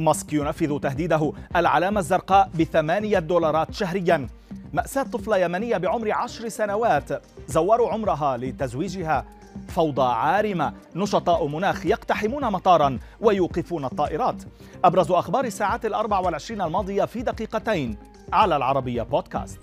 ماسك ينفذ تهديده العلامة الزرقاء بثمانية دولارات شهريا. مأساة طفلة يمنية بعمر عشر سنوات زوروا عمرها لتزويجها. فوضى عارمة. نشطاء مناخ يقتحمون مطارا ويوقفون الطائرات. أبرز أخبار الساعات الأربع والعشرين الماضية في دقيقتين على العربية بودكاست.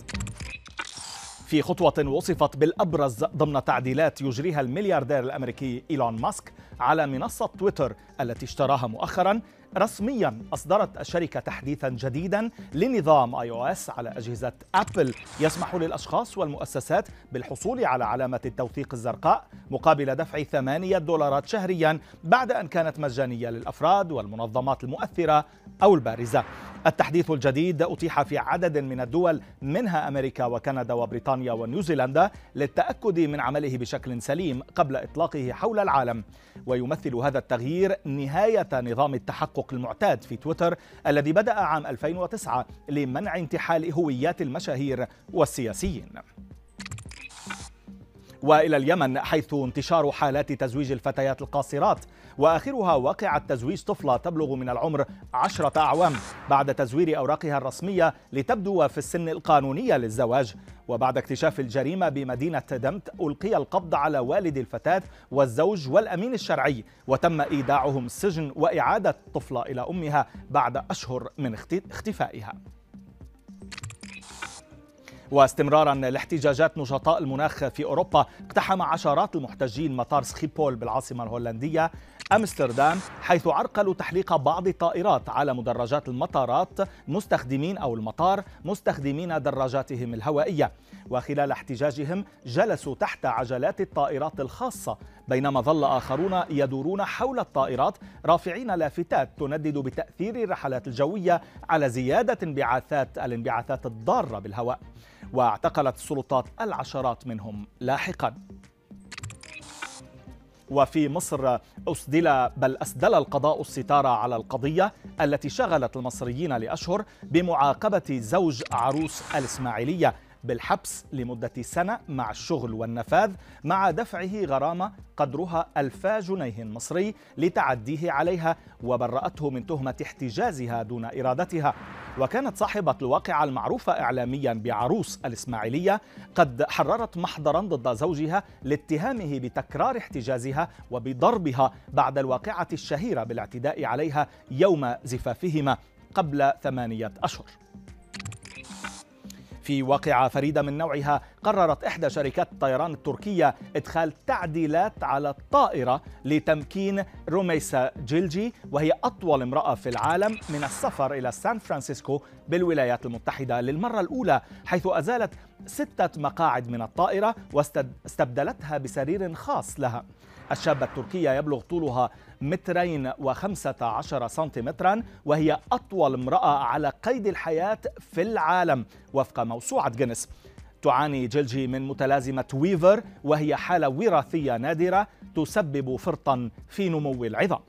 في خطوة وصفت بالأبرز ضمن تعديلات يجريها الملياردير الأمريكي إيلون ماسك على منصة تويتر التي اشتراها مؤخرا رسميا أصدرت الشركة تحديثا جديدا لنظام iOS على أجهزة أبل. يسمح للأشخاص والمؤسسات بالحصول على علامة التوثيق الزرقاء مقابل دفع ثمانية دولارات شهريا بعد أن كانت مجانية للأفراد والمنظمات المؤثرة أو البارزة. التحديث الجديد أتيح في عدد من الدول منها أمريكا وكندا وبريطانيا ونيوزيلندا للتأكد من عمله بشكل سليم قبل إطلاقه حول العالم. ويمثل هذا التغيير نهاية نظام التحقق المعتاد في تويتر الذي بدأ عام 2009 لمنع انتحال هويات المشاهير والسياسيين. وإلى اليمن حيث انتشار حالات تزويج الفتيات القاصرات. وآخرها واقعة تزويج طفلة تبلغ من العمر عشرة أعوام بعد تزوير أوراقها الرسمية لتبدو في السن القانونية للزواج. وبعد اكتشاف الجريمة بمدينة دمت ألقي القبض على والد الفتاة والزوج والأمين الشرعي. وتم إيداعهم السجن وإعادة الطفلة إلى أمها بعد أشهر من اختفائها. واستمرارا لاحتجاجات نشطاء المناخ في أوروبا اقتحم عشرات المحتجين مطار سخيبول بالعاصمة الهولندية أمستردام حيث عرقلوا تحليق بعض الطائرات على مدرجات المطارات مستخدمين أو المطار مستخدمين دراجاتهم الهوائية. وخلال احتجاجهم جلسوا تحت عجلات الطائرات الخاصة بينما ظل آخرون يدورون حول الطائرات رافعين لافتات تندد بتأثير الرحلات الجوية على زيادة انبعاثات الانبعاثات الضارة بالهواء. واعتقلت السلطات العشرات منهم لاحقا. وفي مصر أسدل بل أسدل القضاء الستارة على القضية التي شغلت المصريين لأشهر بمعاقبة زوج عروس الإسماعيلية. بالحبس لمدة سنة مع الشغل والنفاذ مع دفعه غرامة قدرها ألفا جنيه مصري لتعديه عليها وبرأته من تهمة احتجازها دون إرادتها. وكانت صاحبة الواقعة المعروفة إعلاميا بعروس الإسماعيلية قد حررت محضرا ضد زوجها لاتهامه بتكرار احتجازها وبضربها بعد الواقعة الشهيرة بالاعتداء عليها يوم زفافهما قبل ثمانية أشهر. في واقعة فريدة من نوعها قررت إحدى شركات الطيران التركية إدخال تعديلات على الطائرة لتمكين روميسا جيلجي وهي أطول امرأة في العالم من السفر إلى سان فرانسيسكو بالولايات المتحدة للمرة الأولى حيث أزالت ستة مقاعد من الطائرة واستبدلتها بسرير خاص لها. الشابة التركية يبلغ طولها مترين وخمسة عشر سنتيمترا وهي أطول امرأة على قيد الحياة في العالم وفق موسوعة جينيس تعاني جلجي من متلازمة ويفر وهي حالة وراثية نادرة تسبب فرطا في نمو العظام.